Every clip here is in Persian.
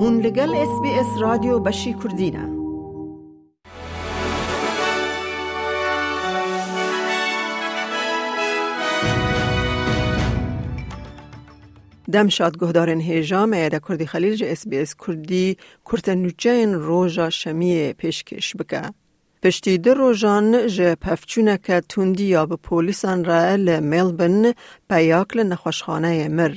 هون لگل اس بی اس رادیو بشی کردینه دم شاد گهدارن هیجام ایده کردی خلیل جه اس بی اس کردی کرتنوچین روژا شمیه پیشکش بکه. پشتی در روژان جه پفچونه توندی یا به پولیسان را لملبن پیاک لنخوشخانه مر.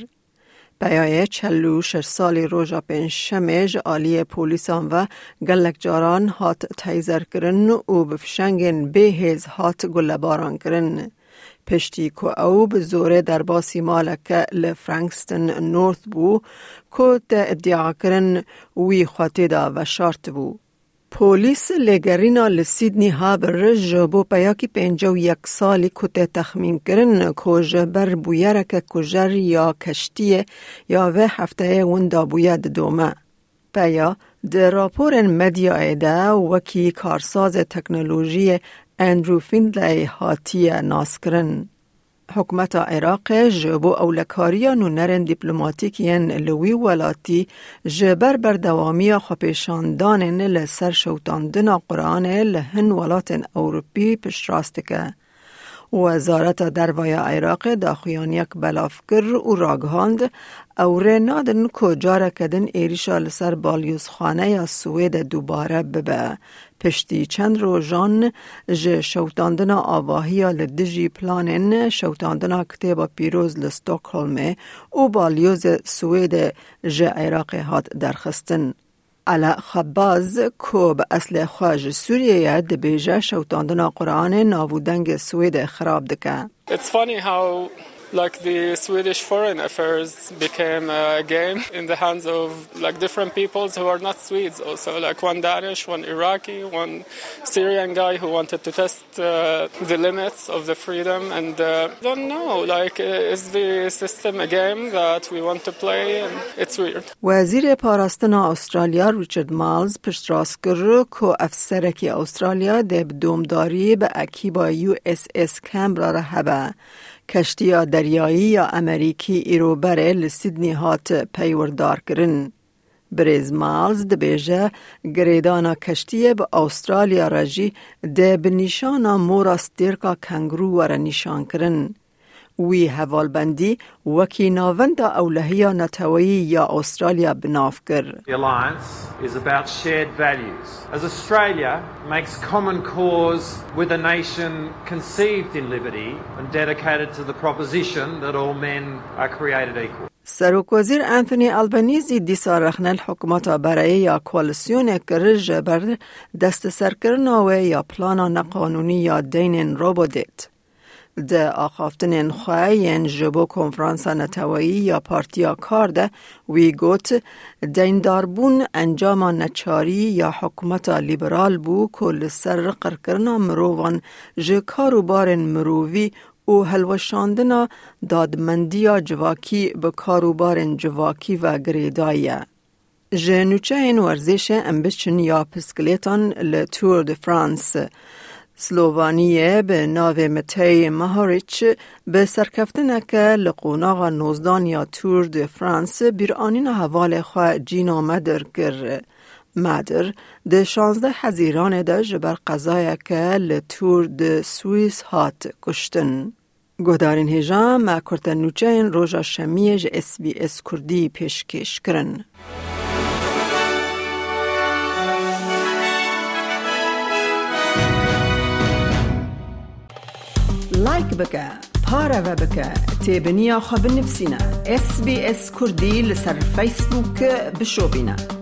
بیایه چلو شش سالی روژا شمیج آلی پولیسان و گلک جاران هات تیزر کرن و بفشنگن هیز هات گلباران کرن. پشتی که او به زوره در باسی مالک لفرانکستن نورث بو که ادعا کرن وی خواته دا و شارت بو. پولیس لگرینا لسیدنی هابر جبو پیاکی پینجا و یک سالی کت تخمین کرن که جبر بویرک کجر یا کشتیه یا و هفته وندا بوید دومه. پیا در راپور مدیا ایده وکی کارساز تکنولوژی اندرو فیندلی هاتی ناس کرن. حکمت عراق جبو اولکاریا نرن دیپلوماتیکین لوی ولاتی جبر بردوامی خپیشاندان لسر شوتاندن قرآن لهن ولات اوروپی پشت که. وزارت دروای عراق داخیان یک بلافکر و راگهاند او نادن کجا کدن ایریشا لسر بالیوز خانه یا سوید دوباره ببه پشتی چند ج شوتاندن آواهی لدجی پلانن شوتاندن کتاب پیروز لستوکهلم و بالیوز سوید ج عراق هات درخستن. علا خباز کو به اصل خواج سوریه دبیجه شوتاندن قرآن ناودنگ سوید خراب دکه. It's funny how like the Swedish foreign affairs became a game in the hands of like different peoples who are not Swedes also like one Danish one Iraqi one Syrian guy who wanted to test uh, the limits of the freedom and uh, I don't know like uh, is the system a game that we want to play and it's weird وزیر پاراستن استرالیا ریچارد مالز پشت راست کرد که افسرکی استرالیا دب دومداری به اکی با یو اس اس کمبرا را هبه کشتی دریایی یا امریکی ایرو بره لسیدنی هات پیوردار کرن. بریز مالز دبیجه گریدانا کشتی به استرالیا راجی ده به نشانا مورا ستیرکا کنگرو ور نشان کرن. وی حوالبندی وکی ناوند اولهیا نتوی یا استرالیا بناف. The alliance is about shared values. As Australia makes common cause with a nation conceived in liberty and dedicated to the proposition that all men are created equal. سروک وزیر انتونی البنیزی دیسا رخنل حکومت برای یا کوالسیون کرج بر دست سرکرناوه یا پلانا نقانونی یا دین روبودیت. ده آخافتن خواه ین جبو کنفرانس نتوایی یا پارتیا کار ده وی گوت دینداربون انجام نچاری یا حکومت لیبرال بو کل سر قرکرنا مرووان جه کاروبار مرووی او هلوشاندنا دادمندیا جواکی به کاروبار جواکی و گریدایه. جنوچه این ورزش امبشن یا پسکلیتان لتور د فرانس سلووانیه به ناو متی مهاریچ به سرکفتنک لقوناغ نوزدان یا تور د فرانس بیرانین حوال خواه جینا مدر کر مدر ده شانزده حزیران ده جبر قضای که لتور د سویس هات کشتن. گهدارین هجا ما نوچه این روژا شمیج اس بی اس کردی پیشکش کرن. لایک بکە پارەوە بکە تێبنییا خە بنفسینە SسBS کوردی لەسەر فیسبووکە بشۆبینە.